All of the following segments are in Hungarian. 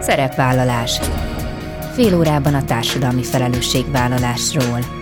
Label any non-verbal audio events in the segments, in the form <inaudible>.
Szerepvállalás. Fél órában a társadalmi felelősségvállalásról.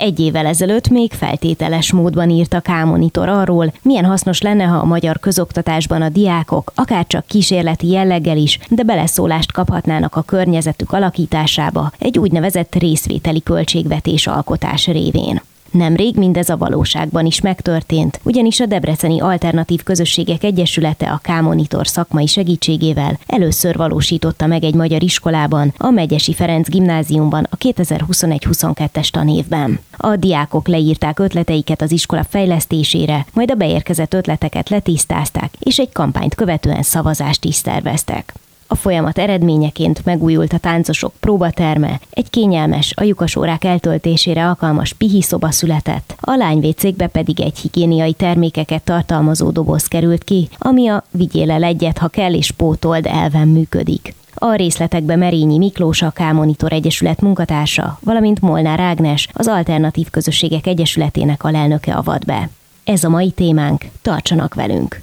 Egy évvel ezelőtt még feltételes módban írt a K-monitor arról, milyen hasznos lenne, ha a magyar közoktatásban a diákok, akár csak kísérleti jelleggel is, de beleszólást kaphatnának a környezetük alakításába egy úgynevezett részvételi költségvetés alkotás révén. Nemrég mindez a valóságban is megtörtént, ugyanis a Debreceni Alternatív Közösségek Egyesülete a K-Monitor szakmai segítségével először valósította meg egy magyar iskolában, a Megyesi Ferenc gimnáziumban a 2021-22-es tanévben. A diákok leírták ötleteiket az iskola fejlesztésére, majd a beérkezett ötleteket letisztázták, és egy kampányt követően szavazást is szerveztek. A folyamat eredményeként megújult a táncosok próbaterme, egy kényelmes, a lyukasórák eltöltésére alkalmas pihi szoba született, a lányvécékbe pedig egy higiéniai termékeket tartalmazó doboz került ki, ami a vigyél el egyet, ha kell és pótold elven működik. A részletekbe Merényi Miklós, a K-Monitor Egyesület munkatársa, valamint Molnár Ágnes, az Alternatív Közösségek Egyesületének alelnöke avat be. Ez a mai témánk, tartsanak velünk!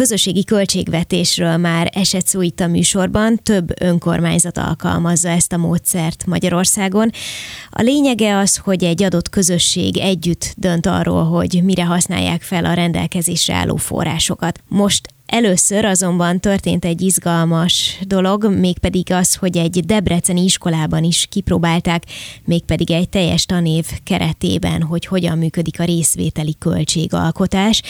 Közösségi költségvetésről már esett szó itt a műsorban, több önkormányzat alkalmazza ezt a módszert Magyarországon. A lényege az, hogy egy adott közösség együtt dönt arról, hogy mire használják fel a rendelkezésre álló forrásokat. Most Először azonban történt egy izgalmas dolog, mégpedig az, hogy egy debreceni iskolában is kipróbálták, mégpedig egy teljes tanév keretében, hogy hogyan működik a részvételi költségalkotás.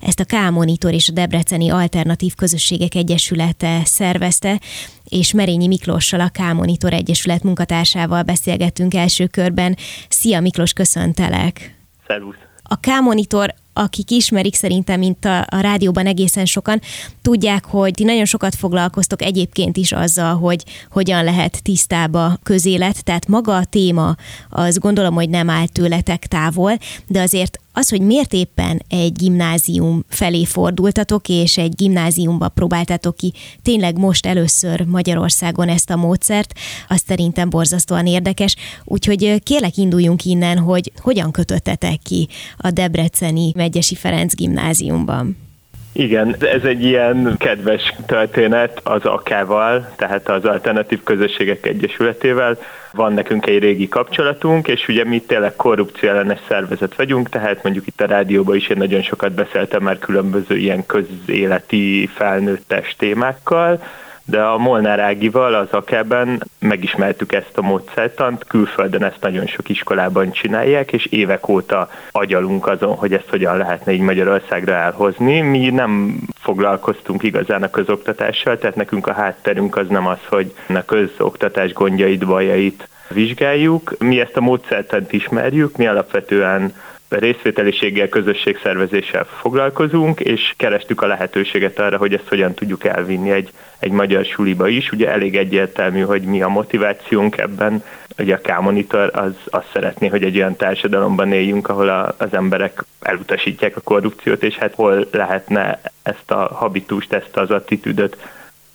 Ezt a K-Monitor és a Debreceni Alternatív Közösségek Egyesülete szervezte, és Merényi Miklóssal, a K-Monitor Egyesület munkatársával beszélgettünk első körben. Szia Miklós, köszöntelek! Szervusz! A K-Monitor akik ismerik szerintem, mint a, a rádióban egészen sokan, tudják, hogy ti nagyon sokat foglalkoztok egyébként is azzal, hogy hogyan lehet tisztába közélet, tehát maga a téma, az gondolom, hogy nem áll tőletek távol, de azért az, hogy miért éppen egy gimnázium felé fordultatok, és egy gimnáziumba próbáltatok ki tényleg most először Magyarországon ezt a módszert, az szerintem borzasztóan érdekes. Úgyhogy kérlek induljunk innen, hogy hogyan kötöttetek ki a Debreceni Megyesi Ferenc gimnáziumban. Igen, ez egy ilyen kedves történet az AK-val, tehát az Alternatív Közösségek Egyesületével. Van nekünk egy régi kapcsolatunk, és ugye mi tényleg korrupció ellenes szervezet vagyunk, tehát mondjuk itt a rádióban is én nagyon sokat beszéltem már különböző ilyen közéleti felnőttes témákkal, de a Molnár Ágival az akeben megismertük ezt a módszertant, külföldön ezt nagyon sok iskolában csinálják, és évek óta agyalunk azon, hogy ezt hogyan lehetne így Magyarországra elhozni. Mi nem foglalkoztunk igazán a közoktatással, tehát nekünk a hátterünk az nem az, hogy a közoktatás gondjait, bajait vizsgáljuk. Mi ezt a módszertant ismerjük, mi alapvetően részvételiséggel, közösségszervezéssel foglalkozunk, és kerestük a lehetőséget arra, hogy ezt hogyan tudjuk elvinni egy, egy magyar suliba is. Ugye elég egyértelmű, hogy mi a motivációnk ebben. Ugye a K-monitor az azt szeretné, hogy egy olyan társadalomban éljünk, ahol a, az emberek elutasítják a korrupciót, és hát hol lehetne ezt a habitust, ezt az attitűdöt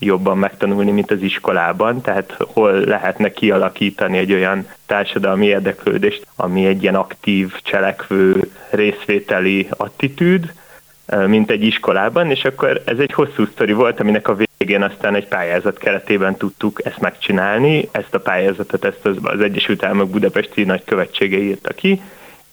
jobban megtanulni, mint az iskolában, tehát hol lehetne kialakítani egy olyan társadalmi érdeklődést, ami egy ilyen aktív, cselekvő, részvételi attitűd, mint egy iskolában, és akkor ez egy hosszú sztori volt, aminek a végén aztán egy pályázat keretében tudtuk ezt megcsinálni. Ezt a pályázatot ezt az, Egyesült Államok Budapesti Nagykövetsége írta ki,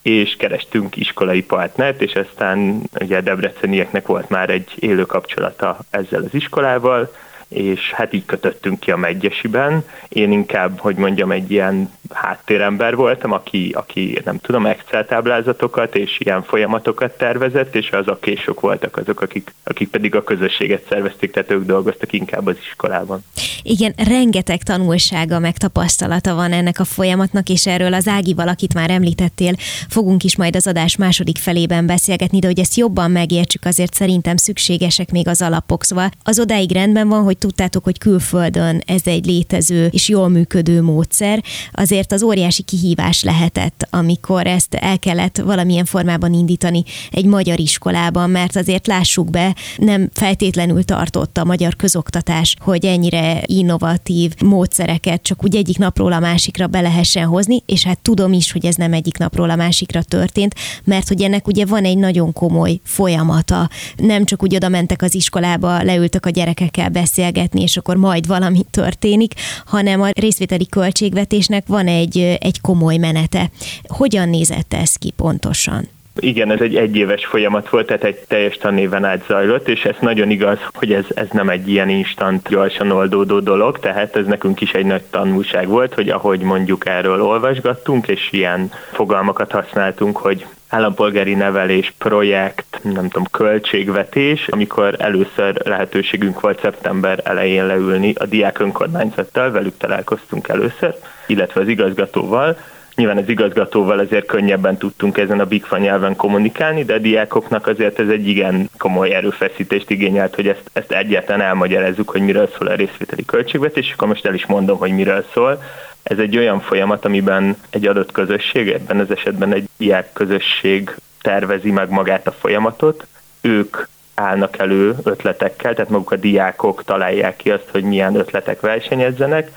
és kerestünk iskolai partnert, és aztán ugye a debrecenieknek volt már egy élő kapcsolata ezzel az iskolával, és hát így kötöttünk ki a Megyesiben. Én inkább, hogy mondjam, egy ilyen háttérember voltam, aki, aki nem tudom, Excel táblázatokat és ilyen folyamatokat tervezett, és az a késők voltak azok, akik, akik pedig a közösséget szervezték, tehát ők dolgoztak inkább az iskolában. Igen, rengeteg tanulsága, meg tapasztalata van ennek a folyamatnak, és erről az Ágival, akit már említettél, fogunk is majd az adás második felében beszélgetni, de hogy ezt jobban megértsük, azért szerintem szükségesek még az alapok. Szóval az odáig rendben van, hogy tudtátok, hogy külföldön ez egy létező és jól működő módszer, azért az óriási kihívás lehetett, amikor ezt el kellett valamilyen formában indítani egy magyar iskolában, mert azért lássuk be, nem feltétlenül tartott a magyar közoktatás, hogy ennyire innovatív módszereket csak úgy egyik napról a másikra be lehessen hozni, és hát tudom is, hogy ez nem egyik napról a másikra történt, mert hogy ennek ugye van egy nagyon komoly folyamata. Nem csak úgy oda mentek az iskolába, leültek a gyerekekkel beszélgetni, és akkor majd valami történik, hanem a részvételi költségvetésnek van egy, egy komoly menete. Hogyan nézett ez ki pontosan? Igen, ez egy egyéves folyamat volt, tehát egy teljes tanéven át zajlott, és ez nagyon igaz, hogy ez, ez nem egy ilyen instant, gyorsan oldódó dolog, tehát ez nekünk is egy nagy tanulság volt, hogy ahogy mondjuk erről olvasgattunk, és ilyen fogalmakat használtunk, hogy állampolgári nevelés, projekt, nem tudom, költségvetés, amikor először lehetőségünk volt szeptember elején leülni a diák önkormányzattal, velük találkoztunk először, illetve az igazgatóval, Nyilván az igazgatóval azért könnyebben tudtunk ezen a Bigfa nyelven kommunikálni, de a diákoknak azért ez egy igen komoly erőfeszítést igényelt, hogy ezt, ezt egyáltalán elmagyarázzuk, hogy miről szól a részvételi költségvetés, és akkor most el is mondom, hogy miről szól. Ez egy olyan folyamat, amiben egy adott közösség, ebben az esetben egy diák közösség tervezi meg magát a folyamatot, ők állnak elő ötletekkel, tehát maguk a diákok találják ki azt, hogy milyen ötletek versenyezzenek,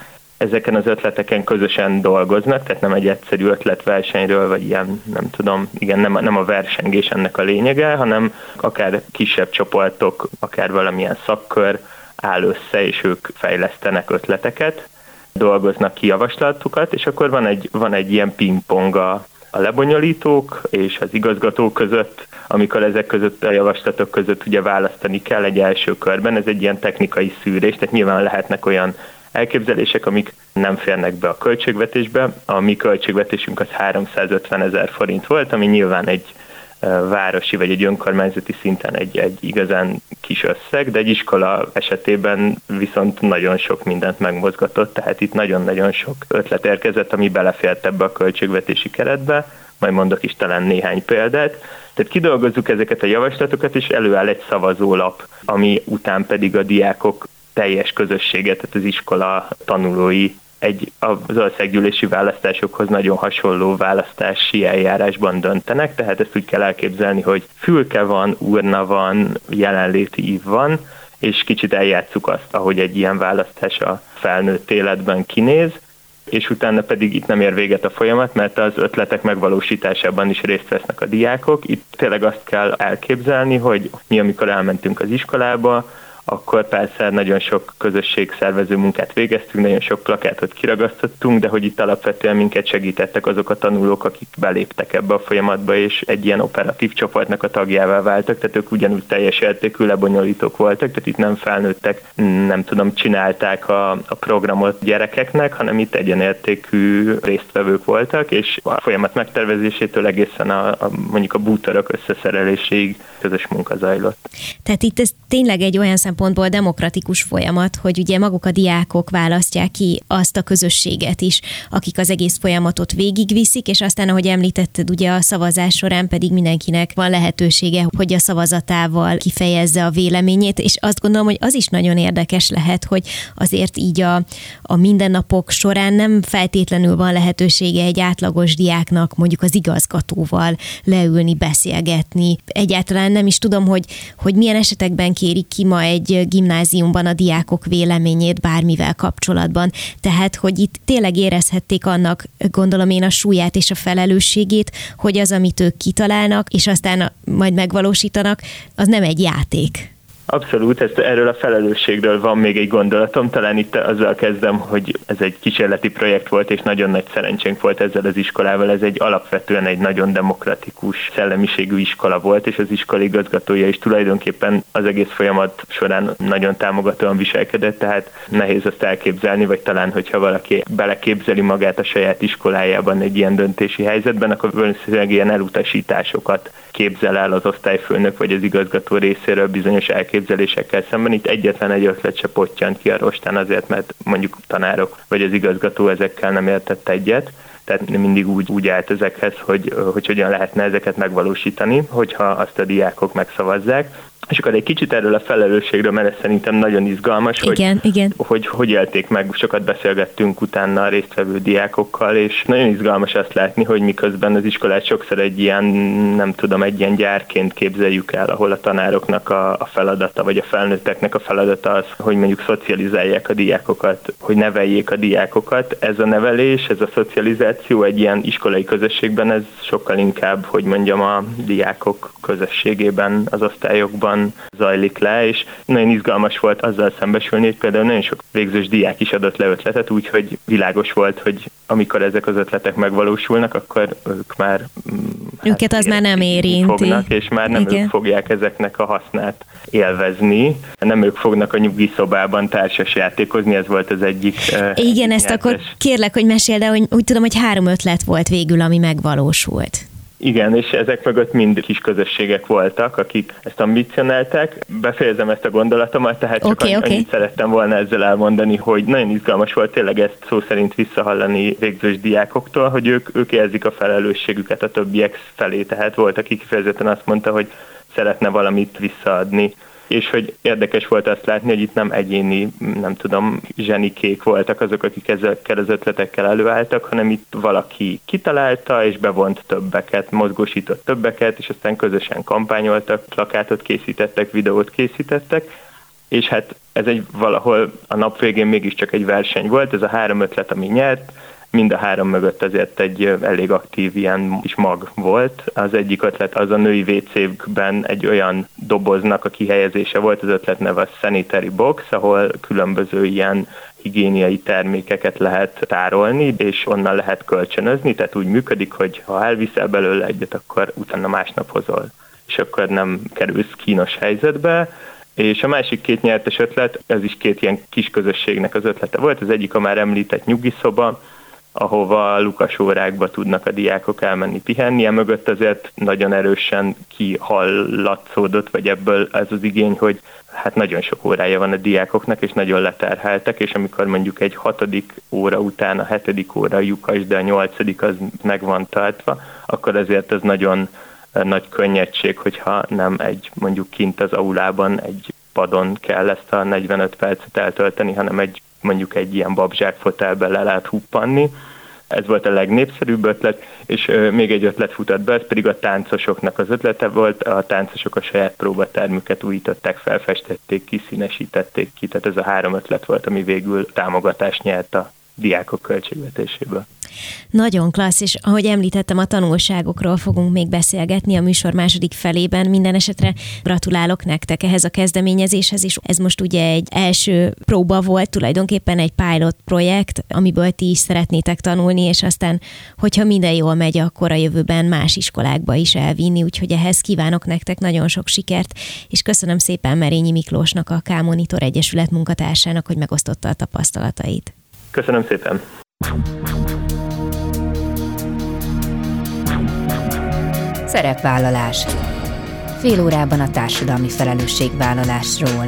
ezeken az ötleteken közösen dolgoznak, tehát nem egy egyszerű ötletversenyről, vagy ilyen, nem tudom, igen, nem, nem a versengés ennek a lényege, hanem akár kisebb csoportok, akár valamilyen szakkör áll össze, és ők fejlesztenek ötleteket, dolgoznak ki javaslatukat, és akkor van egy, van egy ilyen pingpong a, a lebonyolítók és az igazgatók között, amikor ezek között a javaslatok között ugye választani kell egy első körben, ez egy ilyen technikai szűrés, tehát nyilván lehetnek olyan elképzelések, amik nem férnek be a költségvetésbe. A mi költségvetésünk az 350 ezer forint volt, ami nyilván egy városi vagy egy önkormányzati szinten egy, egy igazán kis összeg, de egy iskola esetében viszont nagyon sok mindent megmozgatott, tehát itt nagyon-nagyon sok ötlet érkezett, ami belefért ebbe a költségvetési keretbe, majd mondok is talán néhány példát. Tehát kidolgozzuk ezeket a javaslatokat, és előáll egy szavazólap, ami után pedig a diákok teljes közösséget, tehát az iskola tanulói egy az országgyűlési választásokhoz nagyon hasonló választási eljárásban döntenek, tehát ezt úgy kell elképzelni, hogy fülke van, urna van, jelenléti ív van, és kicsit eljátszuk azt, ahogy egy ilyen választás a felnőtt életben kinéz, és utána pedig itt nem ér véget a folyamat, mert az ötletek megvalósításában is részt vesznek a diákok. Itt tényleg azt kell elképzelni, hogy mi, amikor elmentünk az iskolába, akkor persze nagyon sok közösségszervező munkát végeztünk, nagyon sok plakátot kiragasztottunk, de hogy itt alapvetően minket segítettek azok a tanulók, akik beléptek ebbe a folyamatba, és egy ilyen operatív csoportnak a tagjává váltak, tehát ők ugyanúgy teljes értékű lebonyolítók voltak, tehát itt nem felnőttek, nem tudom, csinálták a, a programot gyerekeknek, hanem itt egyenértékű résztvevők voltak, és a folyamat megtervezésétől egészen a, a mondjuk a bútorok összeszereléséig közös munka zajlott. Tehát itt ez tényleg egy olyan szempont, szempontból demokratikus folyamat, hogy ugye maguk a diákok választják ki azt a közösséget is, akik az egész folyamatot végigviszik, és aztán, ahogy említetted, ugye a szavazás során pedig mindenkinek van lehetősége, hogy a szavazatával kifejezze a véleményét, és azt gondolom, hogy az is nagyon érdekes lehet, hogy azért így a, a mindennapok során nem feltétlenül van lehetősége egy átlagos diáknak mondjuk az igazgatóval leülni, beszélgetni. Egyáltalán nem is tudom, hogy, hogy milyen esetekben kérik ki ma egy egy gimnáziumban a diákok véleményét bármivel kapcsolatban. Tehát, hogy itt tényleg érezhették annak, gondolom én a súlyát és a felelősségét, hogy az, amit ők kitalálnak, és aztán majd megvalósítanak, az nem egy játék. Abszolút, ezt, erről a felelősségről van még egy gondolatom, talán itt azzal kezdem, hogy ez egy kísérleti projekt volt, és nagyon nagy szerencsénk volt ezzel az iskolával. Ez egy alapvetően egy nagyon demokratikus szellemiségű iskola volt, és az iskola igazgatója is tulajdonképpen az egész folyamat során nagyon támogatóan viselkedett, tehát nehéz azt elképzelni, vagy talán, hogyha valaki beleképzeli magát a saját iskolájában egy ilyen döntési helyzetben, akkor valószínűleg ilyen elutasításokat képzel el az osztályfőnök vagy az igazgató részéről bizonyos elképzelésekkel szemben. Itt egyetlen egy ötlet se pottyant ki a rostán azért, mert mondjuk tanárok vagy az igazgató ezekkel nem értett egyet tehát mindig úgy, úgy állt ezekhez, hogy, hogy hogyan lehetne ezeket megvalósítani, hogyha azt a diákok megszavazzák. És akkor egy kicsit erről a felelősségről, mert ez szerintem nagyon izgalmas, igen, hogy, igen. hogy hogy élték meg, sokat beszélgettünk utána a résztvevő diákokkal, és nagyon izgalmas azt látni, hogy miközben az iskolát sokszor egy ilyen, nem tudom, egy ilyen gyárként képzeljük el, ahol a tanároknak a, a feladata, vagy a felnőtteknek a feladata az, hogy mondjuk szocializálják a diákokat, hogy neveljék a diákokat. Ez a nevelés, ez a szocializáció egy ilyen iskolai közösségben, ez sokkal inkább, hogy mondjam, a diákok közösségében, az osztályokban gyorsabban zajlik le, és nagyon izgalmas volt azzal szembesülni, hogy például nagyon sok végzős diák is adott le ötletet, úgyhogy világos volt, hogy amikor ezek az ötletek megvalósulnak, akkor ők már mm, hát őket az már nem érinti. Fognak, és már nem Igen. ők fogják ezeknek a hasznát élvezni. Nem ők fognak a nyugi szobában társas játékozni, ez volt az egyik. Igen, ezt nyertes. akkor kérlek, hogy mesél, de hogy úgy tudom, hogy három ötlet volt végül, ami megvalósult. Igen, és ezek mögött mind kis közösségek voltak, akik ezt ambicionálták. Befejezem ezt a gondolatomat, tehát csak okay, annyit okay. szerettem volna ezzel elmondani, hogy nagyon izgalmas volt tényleg ezt szó szerint visszahallani végzős diákoktól, hogy ők, ők érzik a felelősségüket a többiek felé, tehát volt, aki kifejezetten azt mondta, hogy szeretne valamit visszaadni és hogy érdekes volt azt látni, hogy itt nem egyéni, nem tudom, zsenikék voltak azok, akik ezekkel az ötletekkel előálltak, hanem itt valaki kitalálta, és bevont többeket, mozgósított többeket, és aztán közösen kampányoltak, plakátot készítettek, videót készítettek, és hát ez egy valahol a nap végén mégiscsak egy verseny volt, ez a három ötlet, ami nyert, mind a három mögött azért egy elég aktív ilyen is mag volt. Az egyik ötlet az a női WC-ben egy olyan doboznak a kihelyezése volt, az ötlet neve a Sanitary Box, ahol különböző ilyen higiéniai termékeket lehet tárolni, és onnan lehet kölcsönözni, tehát úgy működik, hogy ha elviszel belőle egyet, akkor utána másnap hozol, és akkor nem kerülsz kínos helyzetbe. És a másik két nyertes ötlet, ez is két ilyen kis közösségnek az ötlete volt, az egyik a már említett nyugiszoba, ahova lukas órákba tudnak a diákok elmenni pihenni. Mögött azért nagyon erősen kihallatszódott, vagy ebből ez az igény, hogy hát nagyon sok órája van a diákoknak, és nagyon leterheltek, és amikor mondjuk egy hatodik óra után a hetedik óra lyukas, de a nyolcadik az meg van tartva, akkor azért ez nagyon nagy könnyedség, hogyha nem egy mondjuk kint az aulában egy padon kell ezt a 45 percet eltölteni, hanem egy mondjuk egy ilyen babzsák fotelbe le lehet huppanni. Ez volt a legnépszerűbb ötlet, és még egy ötlet futott be, ez pedig a táncosoknak az ötlete volt. A táncosok a saját próbatermüket újították, felfestették, kiszínesítették ki, tehát ez a három ötlet volt, ami végül támogatást nyert a diákok költségvetéséből. Nagyon klassz, és ahogy említettem, a tanulságokról fogunk még beszélgetni a műsor második felében. Minden esetre gratulálok nektek ehhez a kezdeményezéshez, és ez most ugye egy első próba volt, tulajdonképpen egy pilot projekt, amiből ti is szeretnétek tanulni, és aztán, hogyha minden jól megy, akkor a jövőben más iskolákba is elvinni, úgyhogy ehhez kívánok nektek nagyon sok sikert, és köszönöm szépen Merényi Miklósnak, a K-Monitor Egyesület munkatársának, hogy megosztotta a tapasztalatait. Köszönöm szépen! Szerepvállalás. Fél órában a társadalmi felelősségvállalásról.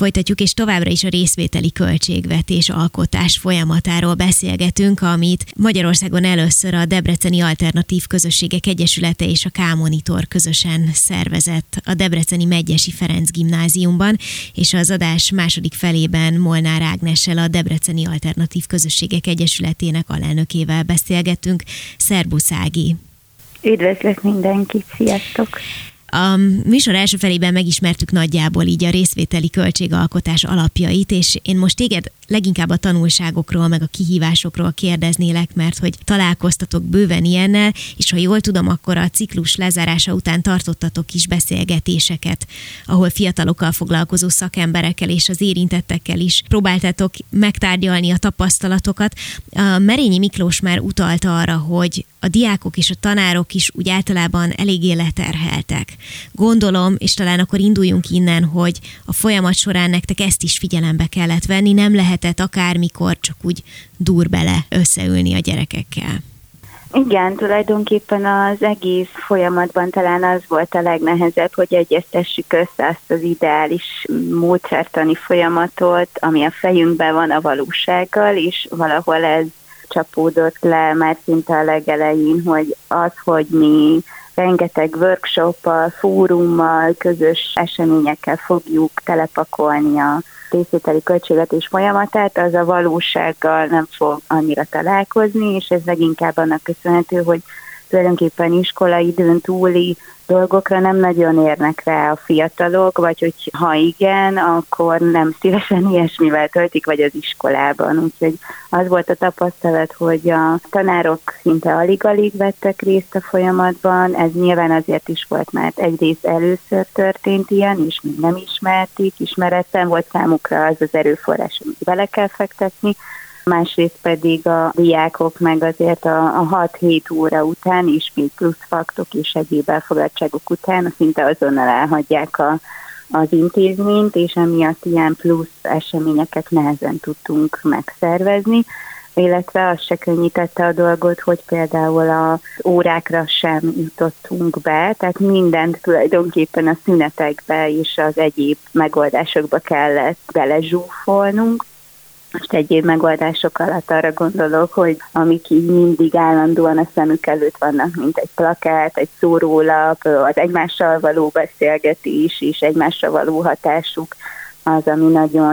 Folytatjuk, és továbbra is a részvételi költségvetés alkotás folyamatáról beszélgetünk, amit Magyarországon először a Debreceni Alternatív Közösségek Egyesülete és a K-Monitor közösen szervezett a Debreceni Megyesi Ferenc Gimnáziumban, és az adás második felében Molnár Ágnessel a Debreceni Alternatív Közösségek Egyesületének alelnökével beszélgetünk. Szerbusz Ági! Üdvözlök mindenkit, sziasztok! A műsor első felében megismertük nagyjából így a részvételi költségalkotás alapjait, és én most téged leginkább a tanulságokról, meg a kihívásokról kérdeznélek, mert hogy találkoztatok bőven ilyennel, és ha jól tudom, akkor a ciklus lezárása után tartottatok is beszélgetéseket, ahol fiatalokkal foglalkozó szakemberekkel és az érintettekkel is próbáltatok megtárgyalni a tapasztalatokat. A Merényi Miklós már utalta arra, hogy a diákok és a tanárok is úgy általában eléggé leterheltek. Gondolom, és talán akkor induljunk innen, hogy a folyamat során nektek ezt is figyelembe kellett venni, nem lehetett akármikor csak úgy dur bele összeülni a gyerekekkel. Igen, tulajdonképpen az egész folyamatban talán az volt a legnehezebb, hogy egyeztessük össze azt az ideális módszertani folyamatot, ami a fejünkben van a valósággal, és valahol ez csapódott le már szinte a legelején, hogy az, hogy mi rengeteg workshoppal, fórummal, közös eseményekkel fogjuk telepakolni a részvételi költségvetés folyamatát, az a valósággal nem fog annyira találkozni, és ez leginkább annak köszönhető, hogy tulajdonképpen iskolaidőn túli dolgokra nem nagyon érnek rá a fiatalok, vagy hogy ha igen, akkor nem szívesen ilyesmivel töltik, vagy az iskolában. Úgyhogy az volt a tapasztalat, hogy a tanárok szinte alig-alig vettek részt a folyamatban, ez nyilván azért is volt, mert egyrészt először történt ilyen, és még nem ismerték, ismeretlen volt számukra az az erőforrás, amit bele kell fektetni, másrészt pedig a diákok meg azért a, a 6-7 óra után is még plusz és egyéb elfogadtságok után szinte azonnal elhagyják a, az intézményt, és emiatt ilyen plusz eseményeket nehezen tudtunk megszervezni. Illetve az se könnyítette a dolgot, hogy például a órákra sem jutottunk be, tehát mindent tulajdonképpen a szünetekbe és az egyéb megoldásokba kellett belezsúfolnunk, most egyéb megoldások alatt arra gondolok, hogy amik így mindig állandóan a szemük előtt vannak, mint egy plakát, egy szórólap, az egymással való beszélgetés és egymásra való hatásuk, az, ami nagyon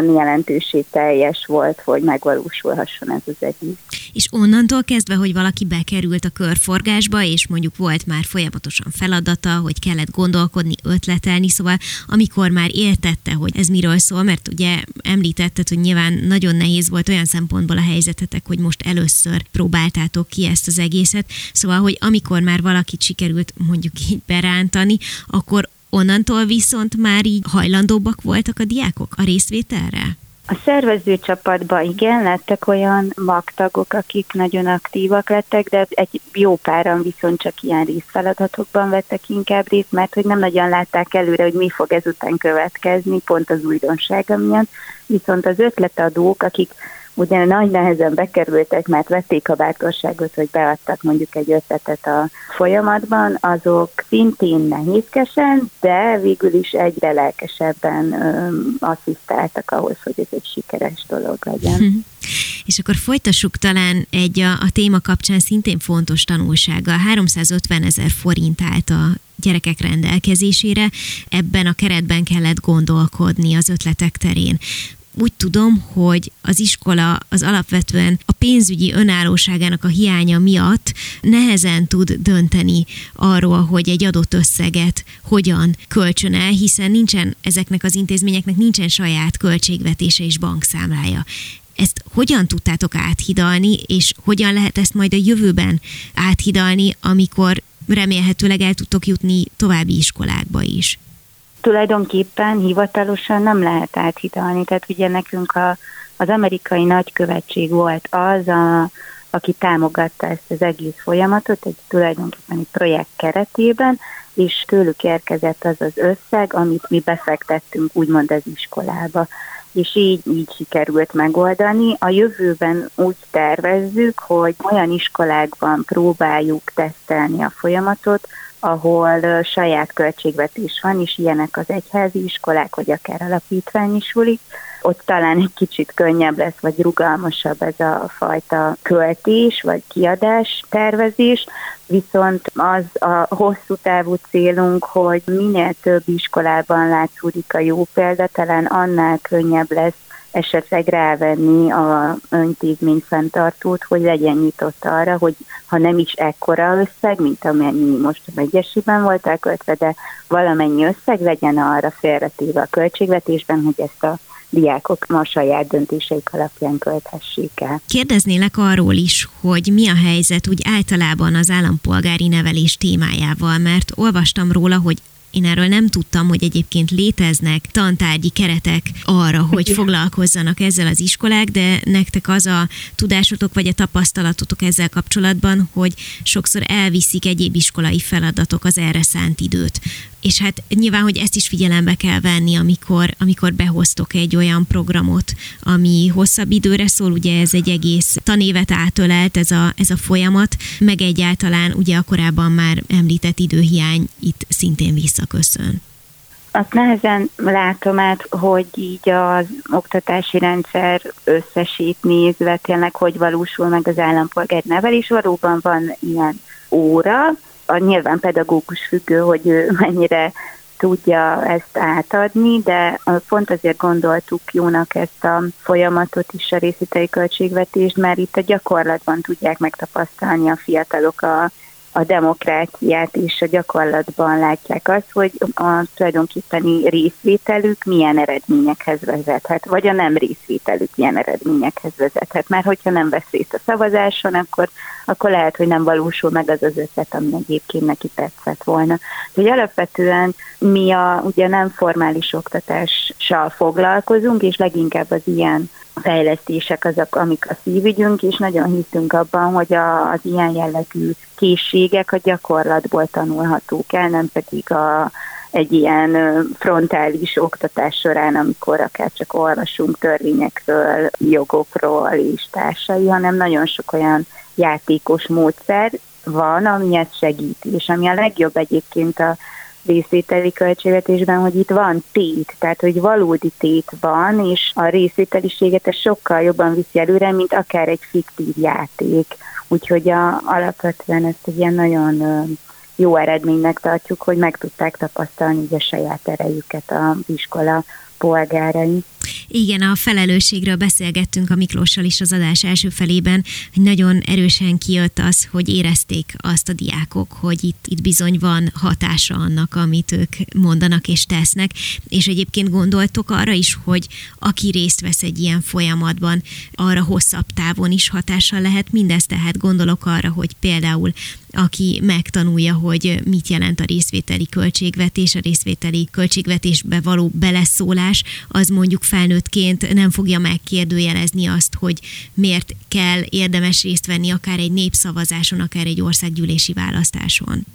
teljes volt, hogy megvalósulhasson ez az egész. És onnantól kezdve, hogy valaki bekerült a körforgásba, és mondjuk volt már folyamatosan feladata, hogy kellett gondolkodni, ötletelni, szóval amikor már értette, hogy ez miről szól, mert ugye említetted, hogy nyilván nagyon nehéz volt olyan szempontból a helyzetetek, hogy most először próbáltátok ki ezt az egészet, szóval, hogy amikor már valakit sikerült mondjuk így berántani, akkor Onnantól viszont már így hajlandóbbak voltak a diákok a részvételre? A szervező csapatban igen, lettek olyan magtagok, akik nagyon aktívak lettek, de egy jó páran viszont csak ilyen részfeladatokban vettek inkább részt, mert hogy nem nagyon látták előre, hogy mi fog ezután következni, pont az újdonsága miatt. Viszont az ötletadók, akik ugye nagy nehezen bekerültek, mert vették a bátorságot, hogy beadtak mondjuk egy ötletet a folyamatban, azok szintén nehézkesen, de végül is egyre lelkesebben öm, asszisztáltak ahhoz, hogy ez egy sikeres dolog legyen. Hm. És akkor folytassuk talán egy a, a téma kapcsán szintén fontos tanulsága. 350 ezer forint állt a gyerekek rendelkezésére, ebben a keretben kellett gondolkodni az ötletek terén úgy tudom, hogy az iskola az alapvetően a pénzügyi önállóságának a hiánya miatt nehezen tud dönteni arról, hogy egy adott összeget hogyan kölcsön el, hiszen nincsen ezeknek az intézményeknek nincsen saját költségvetése és bankszámlája. Ezt hogyan tudtátok áthidalni, és hogyan lehet ezt majd a jövőben áthidalni, amikor remélhetőleg el tudtok jutni további iskolákba is? Tulajdonképpen hivatalosan nem lehet áthidalni. Tehát ugye nekünk a, az amerikai nagykövetség volt az, a, aki támogatta ezt az egész folyamatot, egy tulajdonképpen egy projekt keretében, és tőlük érkezett az az összeg, amit mi befektettünk úgymond az iskolába. És így, így sikerült megoldani. A jövőben úgy tervezzük, hogy olyan iskolákban próbáljuk tesztelni a folyamatot, ahol saját költségvetés van, és ilyenek az egyházi iskolák, vagy akár alapítványi sulik, ott talán egy kicsit könnyebb lesz, vagy rugalmasabb ez a fajta költés, vagy kiadás tervezés, viszont az a hosszú távú célunk, hogy minél több iskolában látszódik a jó példa, talán annál könnyebb lesz esetleg rávenni a intézmény fenntartót, hogy legyen nyitott arra, hogy ha nem is ekkora összeg, mint amennyi most a megyesiben volt elköltve, de valamennyi összeg legyen arra félretéve a költségvetésben, hogy ezt a diákok a saját döntéseik alapján költhessék el. Kérdeznélek arról is, hogy mi a helyzet úgy általában az állampolgári nevelés témájával, mert olvastam róla, hogy én erről nem tudtam, hogy egyébként léteznek tantárgyi keretek arra, hogy foglalkozzanak ezzel az iskolák, de nektek az a tudásotok vagy a tapasztalatotok ezzel kapcsolatban, hogy sokszor elviszik egyéb iskolai feladatok az erre szánt időt és hát nyilván, hogy ezt is figyelembe kell venni, amikor, amikor behoztok egy olyan programot, ami hosszabb időre szól, ugye ez egy egész tanévet átölelt ez a, ez a folyamat, meg egyáltalán ugye a korábban már említett időhiány itt szintén visszaköszön. Azt nehezen látom át, hogy így az oktatási rendszer összesít nézve tényleg, hogy valósul meg az állampolgár nevelés. Valóban van ilyen óra, a nyilván pedagógus függő, hogy ő mennyire tudja ezt átadni, de pont azért gondoltuk jónak ezt a folyamatot is a részítei költségvetést, mert itt a gyakorlatban tudják megtapasztalni a fiatalok a a demokráciát és a gyakorlatban látják azt, hogy a tulajdonképpeni részvételük milyen eredményekhez vezethet, vagy a nem részvételük milyen eredményekhez vezethet. Mert hogyha nem vesz részt a szavazáson, akkor, akkor lehet, hogy nem valósul meg az az ötlet, ami egyébként neki tetszett volna. Úgyhogy alapvetően mi a ugye nem formális oktatással foglalkozunk, és leginkább az ilyen fejlesztések azok, amik a szívügyünk, és nagyon hiszünk abban, hogy a, az ilyen jellegű készségek a gyakorlatból tanulhatók el, nem pedig a, egy ilyen frontális oktatás során, amikor akár csak olvasunk törvényekről, jogokról és társai, hanem nagyon sok olyan játékos módszer van, ami ezt segíti, és ami a legjobb egyébként a részvételi költségvetésben, hogy itt van tét, tehát hogy valódi tét van, és a részvételiséget ez sokkal jobban viszi előre, mint akár egy fiktív játék. Úgyhogy a, alapvetően ezt egy ilyen nagyon jó eredménynek tartjuk, hogy meg tudták tapasztalni a saját erejüket a iskola polgárai. Igen, a felelősségről beszélgettünk a Miklóssal is az adás első felében, hogy nagyon erősen kijött az, hogy érezték azt a diákok, hogy itt, itt bizony van hatása annak, amit ők mondanak és tesznek, és egyébként gondoltok arra is, hogy aki részt vesz egy ilyen folyamatban, arra hosszabb távon is hatással lehet mindez, tehát gondolok arra, hogy például aki megtanulja, hogy mit jelent a részvételi költségvetés, a részvételi költségvetésbe való beleszólás, az mondjuk felnőttként nem fogja megkérdőjelezni azt, hogy miért kell érdemes részt venni akár egy népszavazáson, akár egy országgyűlési választáson.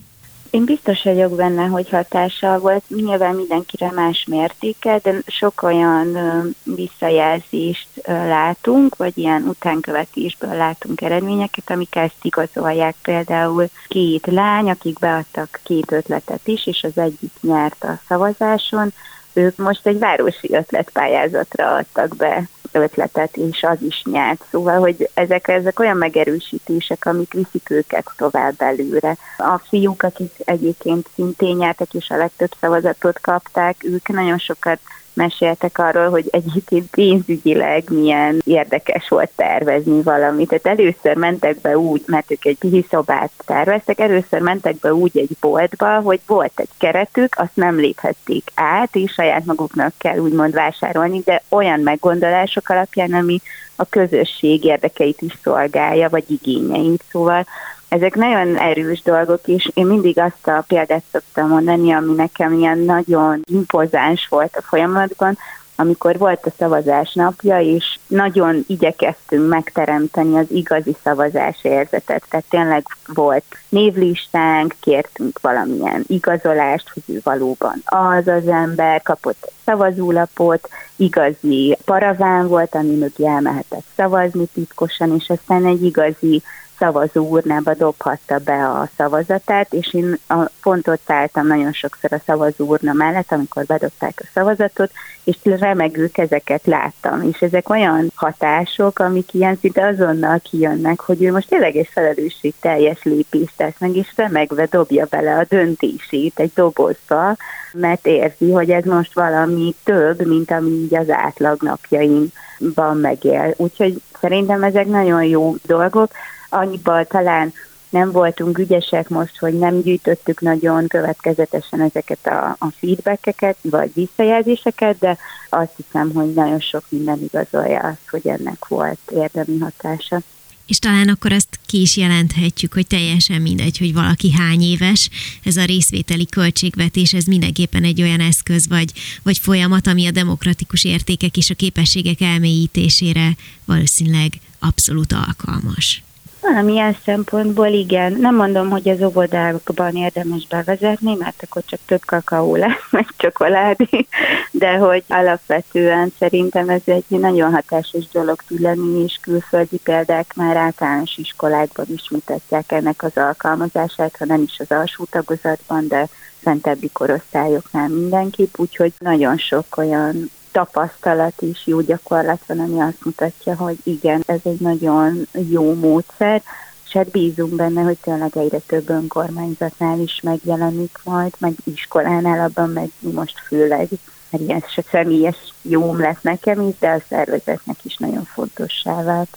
Én biztos vagyok benne, hogy hatással volt. Nyilván mindenkire más mértéke, de sok olyan visszajelzést látunk, vagy ilyen utánkövetésből látunk eredményeket, amik ezt igazolják. Például két lány, akik beadtak két ötletet is, és az egyik nyert a szavazáson, ők most egy városi ötletpályázatra adtak be ötletet, és az is nyert. Szóval, hogy ezek, ezek olyan megerősítések, amik viszik őket tovább előre. A fiúk, akik egyébként szintén nyertek, és a legtöbb szavazatot kapták, ők nagyon sokat meséltek arról, hogy egyébként pénzügyileg milyen érdekes volt tervezni valamit. Tehát először mentek be úgy, mert ők egy pihiszobát terveztek, először mentek be úgy egy boltba, hogy volt egy keretük, azt nem léphették át, és saját maguknak kell úgymond vásárolni, de olyan meggondolások alapján, ami a közösség érdekeit is szolgálja, vagy igényeit. Szóval ezek nagyon erős dolgok, és én mindig azt a példát szoktam mondani, ami nekem ilyen nagyon impozáns volt a folyamatban, amikor volt a szavazás napja, és nagyon igyekeztünk megteremteni az igazi szavazás érzetet. Tehát tényleg volt névlistánk, kértünk valamilyen igazolást, hogy ő valóban az az ember, kapott egy szavazólapot, igazi paraván volt, ami mögé elmehetett szavazni titkosan, és aztán egy igazi szavazó urnába dobhatta be a szavazatát, és én a, pont álltam nagyon sokszor a szavazó urna mellett, amikor bedobták a szavazatot, és remegő kezeket láttam, és ezek olyan hatások, amik ilyen szinte azonnal kijönnek, hogy ő most tényleg egy felelősség teljes lépést tesz meg, és remegve dobja bele a döntését egy dobozba, mert érzi, hogy ez most valami több, mint ami így az átlag napjaimban megél. Úgyhogy szerintem ezek nagyon jó dolgok. Annyiban talán nem voltunk ügyesek most, hogy nem gyűjtöttük nagyon következetesen ezeket a, a feedbackeket, vagy visszajelzéseket, de azt hiszem, hogy nagyon sok minden igazolja azt, hogy ennek volt érdemi hatása és talán akkor azt ki is jelenthetjük, hogy teljesen mindegy, hogy valaki hány éves, ez a részvételi költségvetés, ez mindenképpen egy olyan eszköz vagy, vagy folyamat, ami a demokratikus értékek és a képességek elmélyítésére valószínűleg abszolút alkalmas. Valamilyen szempontból igen. Nem mondom, hogy az óvodákban érdemes bevezetni, mert akkor csak több kakaó lesz, <laughs> meg csokoládé, de hogy alapvetően szerintem ez egy nagyon hatásos dolog tud lenni, és külföldi példák már általános iskolákban is mutatják ennek az alkalmazását, ha nem is az alsó tagozatban, de fentebbi korosztályoknál mindenképp, úgyhogy nagyon sok olyan tapasztalat és jó gyakorlat van, ami azt mutatja, hogy igen, ez egy nagyon jó módszer, és hát bízunk benne, hogy tényleg egyre több önkormányzatnál is megjelenik majd, meg iskolánál abban meg most főleg, mert ilyen személyes jóm lesz nekem is, de a szervezetnek is nagyon fontossá vált.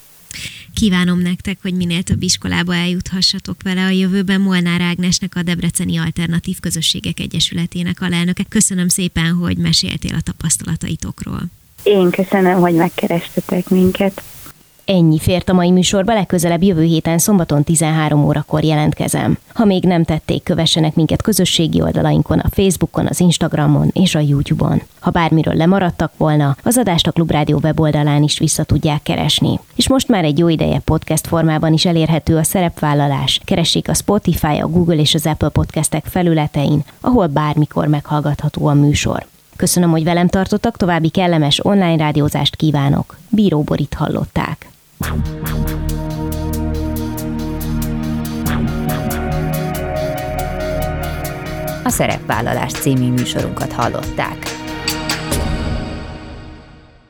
Kívánom nektek, hogy minél több iskolába eljuthassatok vele a jövőben. Molnár Ágnesnek, a Debreceni Alternatív Közösségek Egyesületének alelnöke. Köszönöm szépen, hogy meséltél a tapasztalataitokról. Én köszönöm, hogy megkerestetek minket. Ennyi fért a mai műsorba, legközelebb jövő héten szombaton 13 órakor jelentkezem. Ha még nem tették, kövessenek minket közösségi oldalainkon, a Facebookon, az Instagramon és a YouTube-on. Ha bármiről lemaradtak volna, az adást a Klubrádió weboldalán is vissza tudják keresni. És most már egy jó ideje podcast formában is elérhető a szerepvállalás. Keressék a Spotify, a Google és az Apple podcastek felületein, ahol bármikor meghallgatható a műsor. Köszönöm, hogy velem tartottak, további kellemes online rádiózást kívánok. Bíró Borit hallották. A Szerepvállalás című műsorunkat hallották.